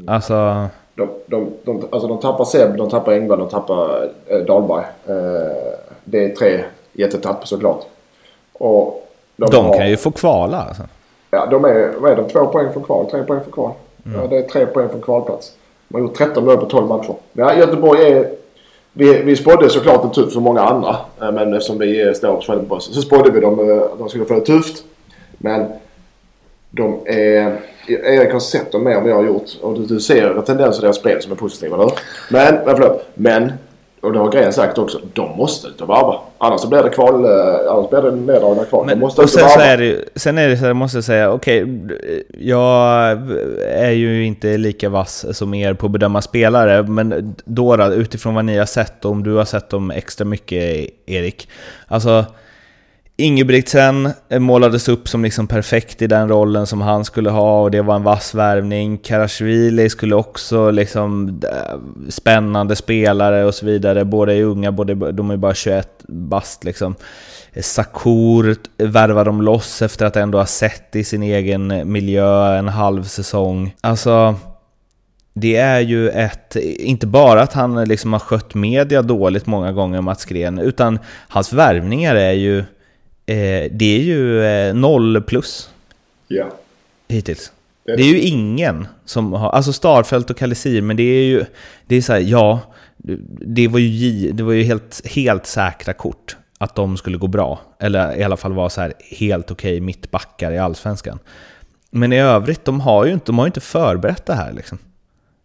Alltså...
De, de, de, alltså de tappar Seb, de tappar Engvall, de tappar eh, Dahlberg. Eh, det är tre jättetapp såklart.
Och de, de har, kan ju få kvala alltså.
Ja, de är, vad är de, två poäng från kval, tre poäng från kval. Mm. Ja, det är tre poäng från kvalplats. De har gjort 13 mål på 12 matcher. Ja, Göteborg är vi, vi spådde såklart en tufft för många andra. Eh, men eftersom vi står på Swedenborg så spådde vi dem eh, att de skulle få det tufft. Men de är... Erik har sett dem mer än vad jag har gjort. Och du, du ser tendenser i deras spel som är positiva, eller Men, men förlåt. Men och det har Gren sagt också, de måste ut och varva. Annars så blir det kval, eh, annars blir det neddragna kval. Men, de måste
och sen, så är det, sen är det så här, måste jag säga, okej, okay, jag är ju inte lika vass som er på att bedöma spelare, men då, utifrån vad ni har sett, om du har sett dem extra mycket, Erik. Alltså, Ingebrigtsen eh, målades upp som liksom perfekt i den rollen som han skulle ha och det var en vass värvning. Karasjvili skulle också liksom eh, spännande spelare och så vidare. Båda är unga, både, de är bara 21 bast liksom. Eh, Sakur värvar de loss efter att ändå ha sett i sin egen miljö en halv säsong. Alltså, det är ju ett, inte bara att han liksom har skött media dåligt många gånger, Mats Gren, utan hans värvningar är ju Eh, det är ju eh, noll plus.
Ja.
Hittills. Det är, det är ju ingen som har, alltså Starfelt och Kalisir, men det är ju, det är så här, ja, det var ju, det var ju helt, helt säkra kort att de skulle gå bra. Eller i alla fall vara så här helt okej okay, mittbackar i allsvenskan. Men i övrigt, de har ju inte, de har inte förberett det här liksom.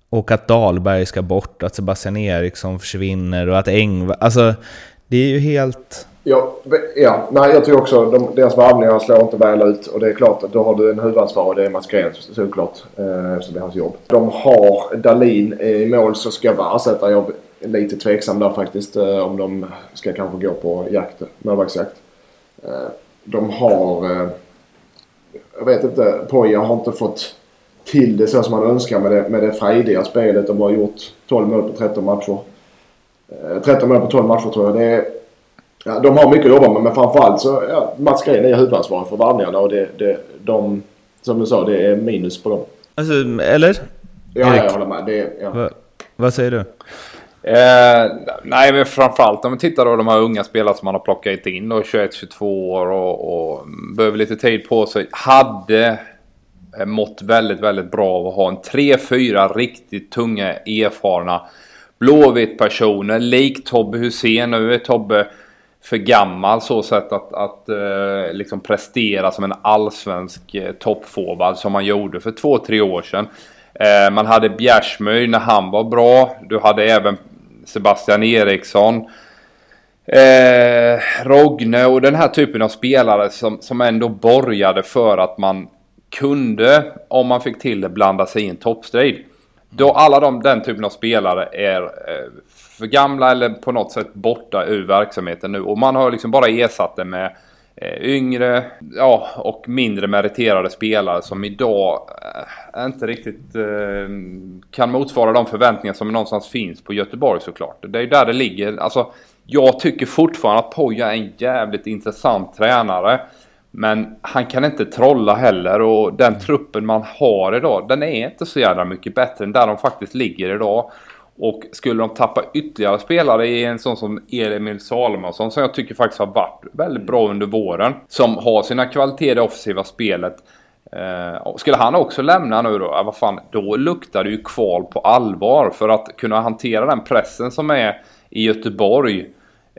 Och att Dahlberg ska bort, att Sebastian Eriksson försvinner och att Engvall... Alltså, det är ju helt...
Ja, ja. Nej, jag tror också de, deras varvningar slår inte väl ut. Och det är klart att då har du en huvudansvarig och det är Mats Gren såklart. Eh, eftersom det är hans jobb. De har Dalin i mål så ska vara ersättare. Jag är lite tveksam där faktiskt. Eh, om de ska kanske gå på jakt, målvaktsjakt. Eh, de har... Eh, jag vet inte. Poja har inte fått till det så som man önskar med det, med det frejdiga spelet. De har gjort 12 mål på 13 matcher. Eh, 13 mål på 12 matcher tror jag. Det är Ja, de har mycket att jobba med men framförallt så ja, Mats Green är huvudansvarig för varvningarna och det, det, de, som du sa, det är minus på dem.
Alltså, eller?
Ja, Erik? jag håller med. Det, ja.
Va, vad säger du?
Eh, nej, men framförallt om vi tittar på de här unga spelarna som man har plockat in då, 21-22 år och, och behöver lite tid på sig. Hade mått väldigt, väldigt bra av att ha en 3-4 riktigt tunga, erfarna Blåvitt-personer. Lik Tobbe Hussein. Nu är Tobbe för gammal så sätt att, att eh, liksom prestera som en allsvensk eh, toppforward som man gjorde för två, tre år sedan. Eh, man hade Bjärsmyr när han var bra. Du hade även Sebastian Eriksson. Eh, Rogne och den här typen av spelare som, som ändå borgade för att man kunde, om man fick till det, blanda sig i en toppstrid. Då alla de, den typen av spelare är eh, för gamla eller på något sätt borta ur verksamheten nu. Och man har liksom bara ersatt det med eh, yngre ja, och mindre meriterade spelare som idag eh, inte riktigt kan motsvara de förväntningar som någonstans finns på Göteborg såklart. Det är ju där det ligger. Alltså, jag tycker fortfarande att Poja är en jävligt intressant tränare. Men han kan inte trolla heller och den truppen man har idag den är inte så jävla mycket bättre än där de faktiskt ligger idag. Och skulle de tappa ytterligare spelare i en sån som Emil Salomonsson som jag tycker faktiskt har varit väldigt bra under våren. Som har sina kvaliteter i det offensiva spelet. Eh, skulle han också lämna nu då, ja, vad fan, då luktar det ju kval på allvar. För att kunna hantera den pressen som är i Göteborg.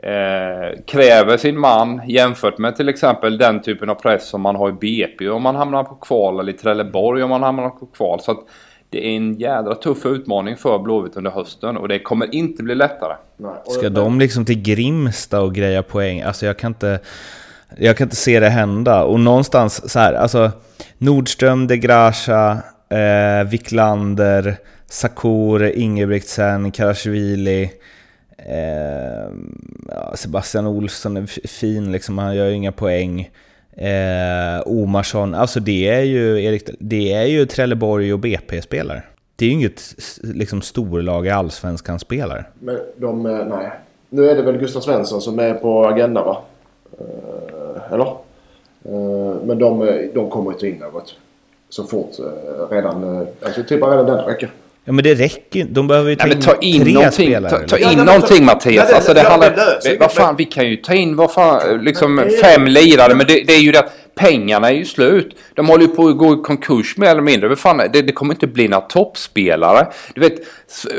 Eh, kräver sin man jämfört med till exempel den typen av press som man har i BP om man hamnar på kval eller i Trelleborg om man hamnar på kval. Så att det är en jädra tuff utmaning för Blåvitt under hösten och det kommer inte bli lättare.
Ska de liksom till Grimsta och greja poäng? Alltså jag kan inte... Jag kan inte se det hända. Och någonstans så här, alltså Nordström, De Gracia, eh, Wiklander, Sakur, Ingebrigtsen, Karasjvili, eh, Sebastian Olsson är fin liksom, han gör ju inga poäng. Eh, Omarsson, alltså det är ju, Erik, det är ju Trelleborg och BP-spelare. det är ju inget liksom, storlag i allsvenskan spelar.
Men de, eh, nej. Nu är det väl Gustav Svensson som är på agendan va? Eh, eller? Eh, men de, eh, de kommer inte in något. Så fort eh, redan, alltså typ redan denna vecka.
Ja men det räcker De behöver ju ta,
ja,
in,
ta in
tre
någonting,
spelare.
Ta, ta
liksom.
in
Ja,
någonting
ta-
Mattias. Alltså det handlar... vad fan, vi kan ju ta in vad fan, liksom
Men det är-
fem lirare. Men det, det är ju det att pengarna är ju slut. De håller ju på att gå i konkurs mer eller mindre. Vad fan, det, det kommer inte bli några toppspelare. Du vet,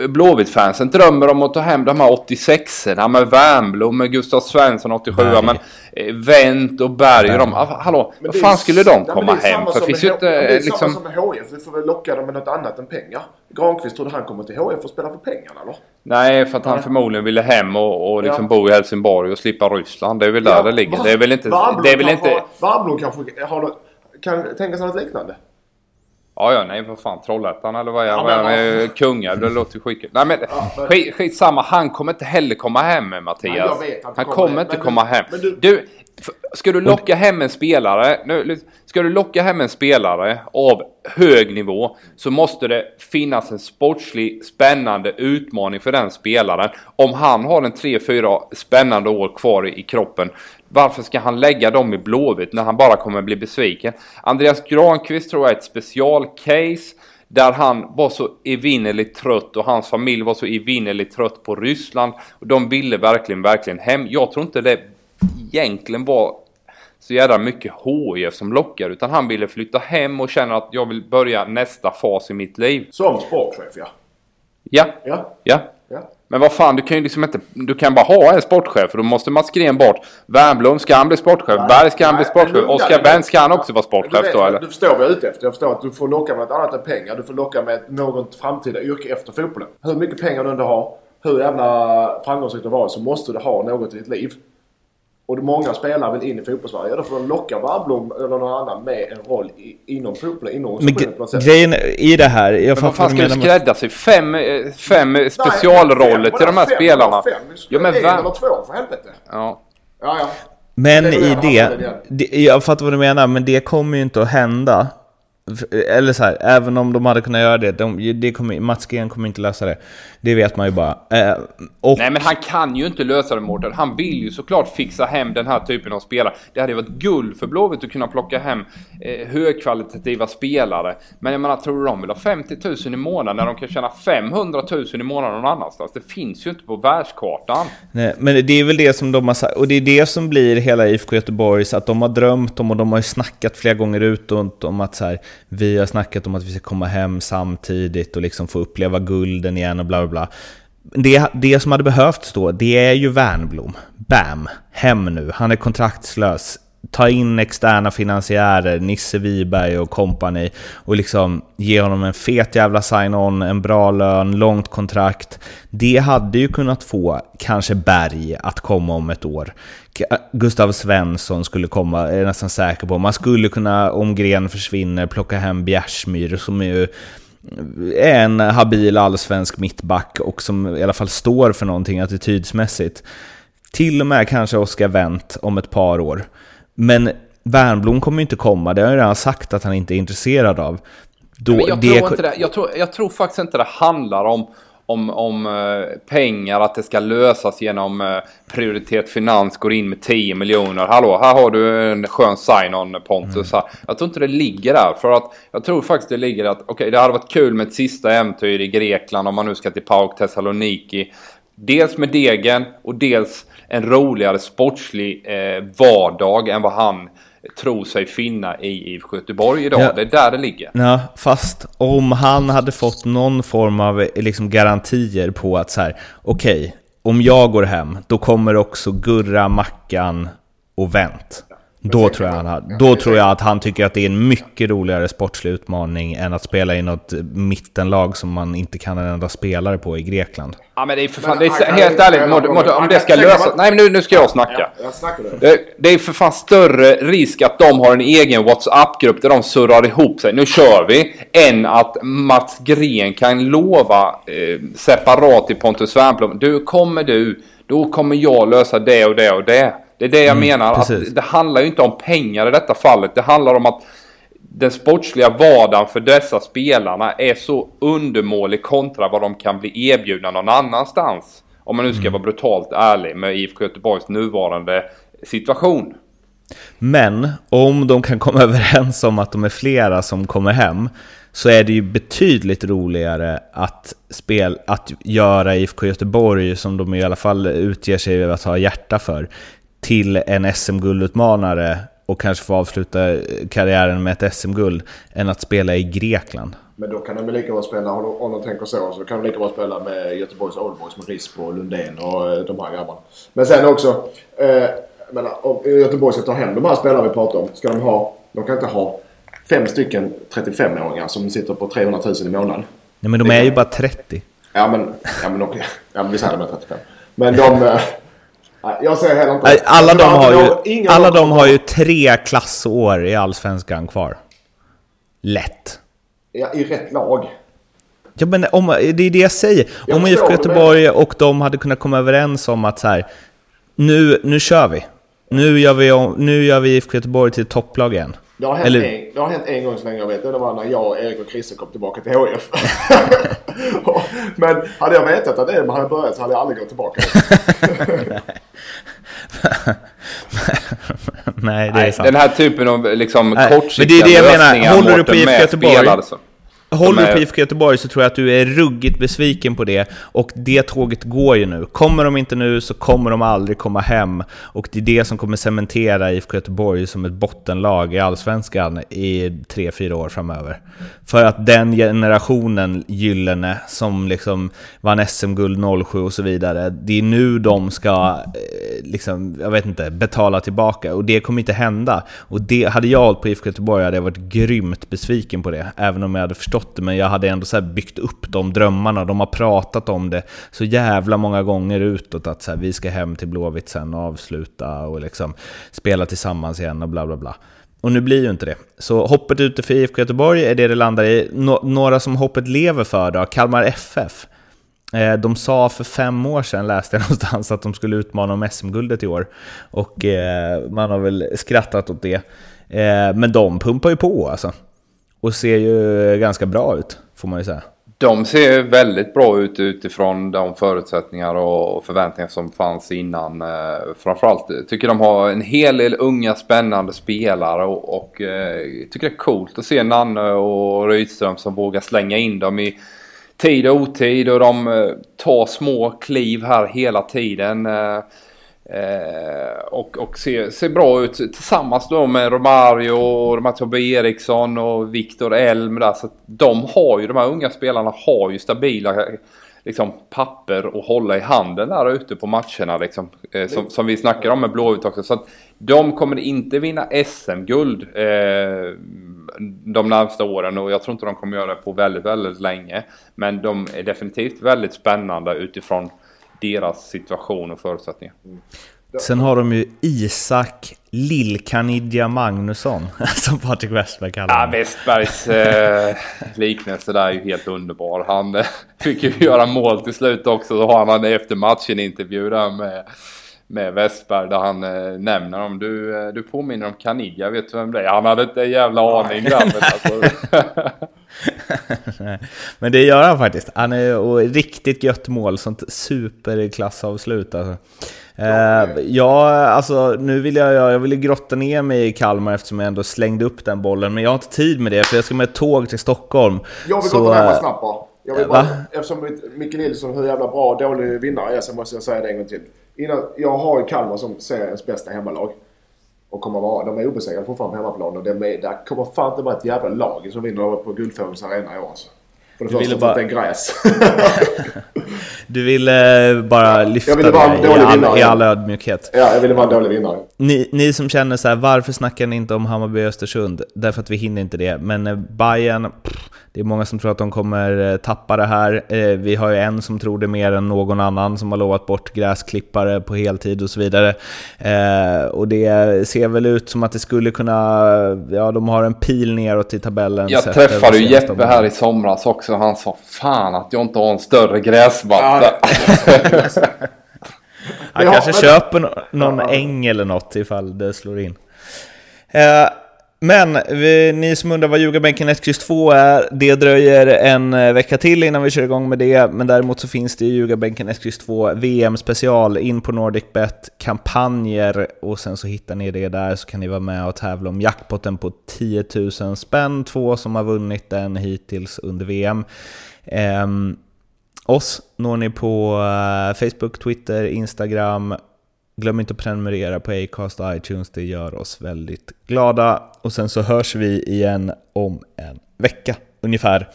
Blåvitt-fansen drömmer om att ta hem de här 86orna med Wernbloom, med Gustav Svensson 87
Berg.
men eh, Wendt och Berg och de. ah, Hallå, vad fan skulle de
Nej,
komma
det är
hem
samma
för? Finns ju inte
ja, Det är
liksom...
samma som med HIF. Vi får väl locka dem med något annat än pengar. Granqvist, tror du han kommer till HIF och spela för pengarna eller?
Nej, för att han
Nej.
förmodligen ville hem och, och liksom
Ja.
bo i Helsingborg och slippa Ryssland. Det är väl där det ligger. Det är väl inte...
Warmblom
Det är väl
kanske,
inte...
Warmblom kanske har något, kan tänka sig något liknande.
Ja, ja, nej, vad fan. Trollhättan eller vad är
Ja,
vad är
men
Kungälv, det låter skitkul. Nej, men
Ja, men-
skit, skitsamma. Han kommer inte heller komma hem, Mattias.
Nej,
han kommer,
kommer,
inte
men
komma hem.
du-
Du, ska du locka hem en spelare... Nu, ska du locka hem en spelare av hög nivå så måste det finnas en sportslig spännande utmaning för den spelaren. Om han har en 3-4 spännande år kvar i kroppen varför ska han lägga dem i Blåvitt när han bara kommer bli besviken? Andreas Granqvist tror jag är ett specialcase. Där han var så evinnerligt trött och hans familj var så evinnerligt trött på Ryssland. Och de ville verkligen, verkligen hem. Jag tror inte det egentligen var så jävla mycket HIF som lockar. Utan han ville flytta hem och känner att jag vill börja nästa fas i mitt liv.
Som sportchef ja.
Ja,
Ja.
ja. Men vad fan, du kan ju liksom inte... Du kan bara ha en sportchef och då måste Mats Green bort. Wernbloom, ska han bli sportchef? Berg, ska han bli
Nej,
sportchef? Oskar. Wendt, ska han också vara sportchef
vet,
då eller?
du förstår vad jag är ute efter. Jag förstår att du får locka med något annat än pengar. Du får locka med något framtida yrke efter fotbollen. Hur mycket pengar du ändå har, hur jävla framgångsrikt du var så måste du ha något i ditt liv. Och många spelare vill in i fotbollssverige. Då får de locka Warblom eller någon annan med en roll i, inom fotbollen, inom
Men
på något
gre-
sätt.
grejen i det här, jag
Men vad fan ska
du
skräddarsy? Fem, eh, fem
Nej,
specialroller
fem,
till de här
fem,
spelarna?
Fem,
Ja, men
en
vem-
eller två för helvete.
Ja.
Ja, ja.
Men
Det
i
det jag
det, jag fattar vad du menar, men det kommer ju inte att hända. Eller så här, även om de hade kunnat göra det, de, det kommer, Mats Green kommer inte lösa det. Det vet man ju bara. Eh, och,
Nej men han kan ju inte lösa det Mårten. Han vill ju såklart fixa hem den här typen av spelare. Det hade ju varit guld för Blåvitt att kunna plocka hem eh, högkvalitativa spelare. Men jag menar, tror du de vill ha 50 000 i månaden när de kan tjäna 500 000 i månaden någon annanstans? Det finns ju inte på världskartan.
Nej, men det är väl det som de har sagt, och det är det som blir hela IFK Göteborgs, att de har drömt om och de har ju snackat flera gånger ut om att så här, vi har snackat om att vi ska komma hem samtidigt och liksom få uppleva gulden igen och bla bla bla. Det, det som hade behövts då, det är ju Wernbloom. Bam! Hem nu, han är kontraktslös. Ta in externa finansiärer, Nisse Wiberg och company och liksom ge honom en fet jävla sign-on, en bra lön, långt kontrakt. Det hade ju kunnat få kanske Berg att komma om ett år. Äh, Gustav Svensson skulle komma, är jag nästan säker på. Man skulle kunna, om Gren försvinner, plocka hem Bjärsmyr som är ju är en habil allsvensk mittback och som i alla fall står för någonting attitydsmässigt. Till och med kanske Oskar Wendt om ett par år. Men Wernbloom kommer ju inte komma, det har jag redan sagt att han inte är intresserad av. Då,
jag,
det,
tror inte det, jag, tror, jag tror faktiskt inte det handlar om, om, om eh, pengar, att det ska lösas genom uh, prioritet finans, går in med 10 miljoner. Hallå, här har du en skön sign-on Pontus. Här. Jag tror inte det ligger där. För att jag tror faktiskt det ligger att, okej okay, det hade varit kul med ett sista äventyr i Grekland om man nu ska till PAOK Thessaloniki. Dels med degen och dels en roligare sportslig eh, vardag än vad han tror sig finna i IFK Göteborg idag.
Ja.
Det är där det ligger.
Ja, fast om han hade fått någon form av liksom, garantier på att så här, okej, om jag går hem, då kommer också Gurra, Mackan och Wendt. Då tror, jag han hade, då tror jag att han tycker att det är en mycket roligare sportslig utmaning än att spela i något mittenlag som man inte kan en enda spelare på i Grekland.
Ja men det är för fan, det är helt ärligt, Mårten, om det ska lösas. Nej men nu, nu ska jag snacka.
Det,
det är för fan större risk att de har en egen WhatsApp-grupp där de surrar ihop sig. Nu kör vi. Än att Mats Gren kan lova eh, separat till Pontus Wernbloom. Du, kommer du, då kommer jag lösa det och det och det. Det är det jag menar.
precis.
Att det handlar ju inte om pengar i detta fallet. Det handlar om att den sportsliga vardagen för dessa spelarna är så undermålig kontra vad de kan bli erbjudna någon annanstans. Om man nu ska mm. vara brutalt ärlig med IFK Göteborgs nuvarande situation.
Men om de kan komma överens om att de är flera som kommer hem så är det ju betydligt roligare att, spel, att göra IFK Göteborg, som de i alla fall utger sig att ha hjärta för, till en SM-guldutmanare och kanske få avsluta karriären med ett SM-guld, än att spela i Grekland.
Men då kan de lika bra spela, om de tänker så, så kan de lika bra spela med Göteborgs Oldboys med Rispo och Lundén och eh, de här grabbarna. Men sen också, eh, menar, om Göteborg ska ta hem de här spelarna vi pratar om, ska de ha, de kan inte ha fem stycken 35-åringar som sitter på 300 000 i månaden.
Nej men de är ju bara 30.
Ja men, ja, men, okay. ja, men vi säger de är 35. Men de... Jag säger heller inte...
Alla de har ju, alla de har ju tre klassår i Allsvenskan kvar. Lätt.
Ja, i rätt lag.
Ja, men om, det är det jag säger. Jag om IFK Göteborg och de hade kunnat komma överens om att så här, nu, nu kör vi. Nu gör vi, nu gör vi IFK Göteborg till topplag igen.
Det har, hänt Eller... en, det har hänt en gång så länge jag vet. Det var när jag, Erik och Christer kom tillbaka till HF. Men hade jag vetat att det hade börjat så hade jag aldrig gått tillbaka.
Nej, det är sant.
Den här typen av liksom, kortsiktiga
lösningar. Men det är det jag menar. Håller du på IFK Göteborg? Alltså. Håller du på IFK Göteborg så tror jag att du är ruggigt besviken på det. Och det tåget går ju nu. Kommer de inte nu så kommer de aldrig komma hem. Och det är det som kommer cementera IFK Göteborg som ett bottenlag i Allsvenskan i tre fyra år framöver. För att den generationen gyllene som liksom vann SM-guld 07 och så vidare, det är nu de ska, eh, liksom, jag vet inte, betala tillbaka. Och det kommer inte hända. Och det, hade jag hållit på IFK Göteborg hade jag varit grymt besviken på det. Även om jag hade förstått det, men jag hade ändå så byggt upp de drömmarna. De har pratat om det så jävla många gånger utåt att så här, vi ska hem till Blåvitt sen och avsluta och liksom spela tillsammans igen och bla bla bla. Och nu blir ju inte det. Så hoppet ute för IFK Göteborg är det det landar i. några som hoppet lever för då? Kalmar FF. Eh, de sa för fem år sedan, läste jag någonstans, att de skulle utmana om SM-guldet i år. Och eh, man har väl skrattat åt det. Eh, men de pumpar ju på alltså. Och ser ju ganska bra ut, får man ju säga.
De ser väldigt bra ut utifrån de förutsättningar och förväntningar som fanns innan. Eh, framförallt tycker de har en hel del unga spännande spelare och, och eh, tycker det är coolt att se Nanne och Rydström som vågar slänga in dem i tid och otid och de eh, tar små kliv här hela tiden. Eh, och och ser, ser bra ut tillsammans då med Romario och de här Tobbe Eriksson och Viktor Elm där. Så de har ju, de här unga spelarna har ju stabila liksom, papper att hålla i handen där ute på matcherna liksom. Eh, som, som, vi snackar om med Blåvitt också. Så att de kommer inte vinna SM-guld eh, de närmsta åren och jag tror inte de kommer göra det på väldigt, väldigt länge. Men de är definitivt väldigt spännande utifrån deras situation och förutsättningar. Mm.
Sen har de ju Isak Lillkanidja Magnusson, som Patrik Westberg kallar
honom. Ja, Westbergs eh, liknelse där är ju helt underbar. Han eh, fick ju göra mål till slut också. Så har han efter matchen intervju där med, med Westberg där han eh, nämner om du, eh, du påminner om Kanidja, vet du vem det är? Han hade inte en jävla aning grabben alltså.
Men det gör han faktiskt. Han är och riktigt gött mål, sånt superklassavslut alltså. Eh, ja, alltså nu vill jag, jag vill grotta ner mig i Kalmar eftersom jag ändå slängde upp den bollen. Men jag har inte tid med det för jag ska med tåg till Stockholm.
Jag vill grotta ner mig snabbt bara. Jag vill bara eftersom Micke Nilsson hur jävla bra och dålig vinnare är så måste jag säga det en gång till. Innan, jag har ju Kalmar som seriens bästa hemmalag. Och kommer vara, de är obesegrade fortfarande på hemmaplan och det, är, det kommer fan inte vara ett jävla lag som vinner på Guldfågelns arena i år alltså. För det du första bara... för att det är gräs.
du ville bara lyfta ville bara det i all, i all ödmjukhet.
Ja, jag ville vara en dålig vinnare.
Ni, ni som känner så här, varför snackar ni inte om Hammarby och Östersund? Därför att vi hinner inte det. Men eh, Bayern pff, det är många som tror att de kommer eh, tappa det här. Eh, vi har ju en som tror det mer än någon annan som har lovat bort gräsklippare på heltid och så vidare. Eh, och det ser väl ut som att det skulle kunna... Ja, de har en pil neråt i tabellen.
Jag träffade ju Jeppe här i somras också. Han sa fan att jag inte har en större gräsmatta.
Han kanske köper någon äng eller något ifall det slår in. Men vi, ni som undrar vad Ljugarbänken 1X2 är, det dröjer en eh, vecka till innan vi kör igång med det. Men däremot så finns det Ljugarbänken 1X2 VM special in på NordicBet kampanjer och sen så hittar ni det där så kan ni vara med och tävla om jackpotten på 10 000 spänn. Två som har vunnit den hittills under VM. Um, ehm, oss når ni på eh, Facebook, Twitter, Instagram Glöm inte att prenumerera på Acast och iTunes, det gör oss väldigt glada. Och sen så hörs vi igen om en vecka ungefär.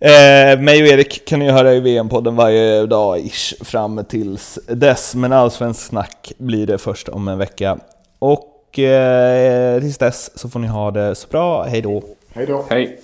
Eh, mig och Erik kan ni höra i VM-podden varje dag ish fram tills dess. Men allsvensk snack blir det först om en vecka. Och eh, tills dess så får ni ha det så bra. Hej då!
Hej då!
Hej!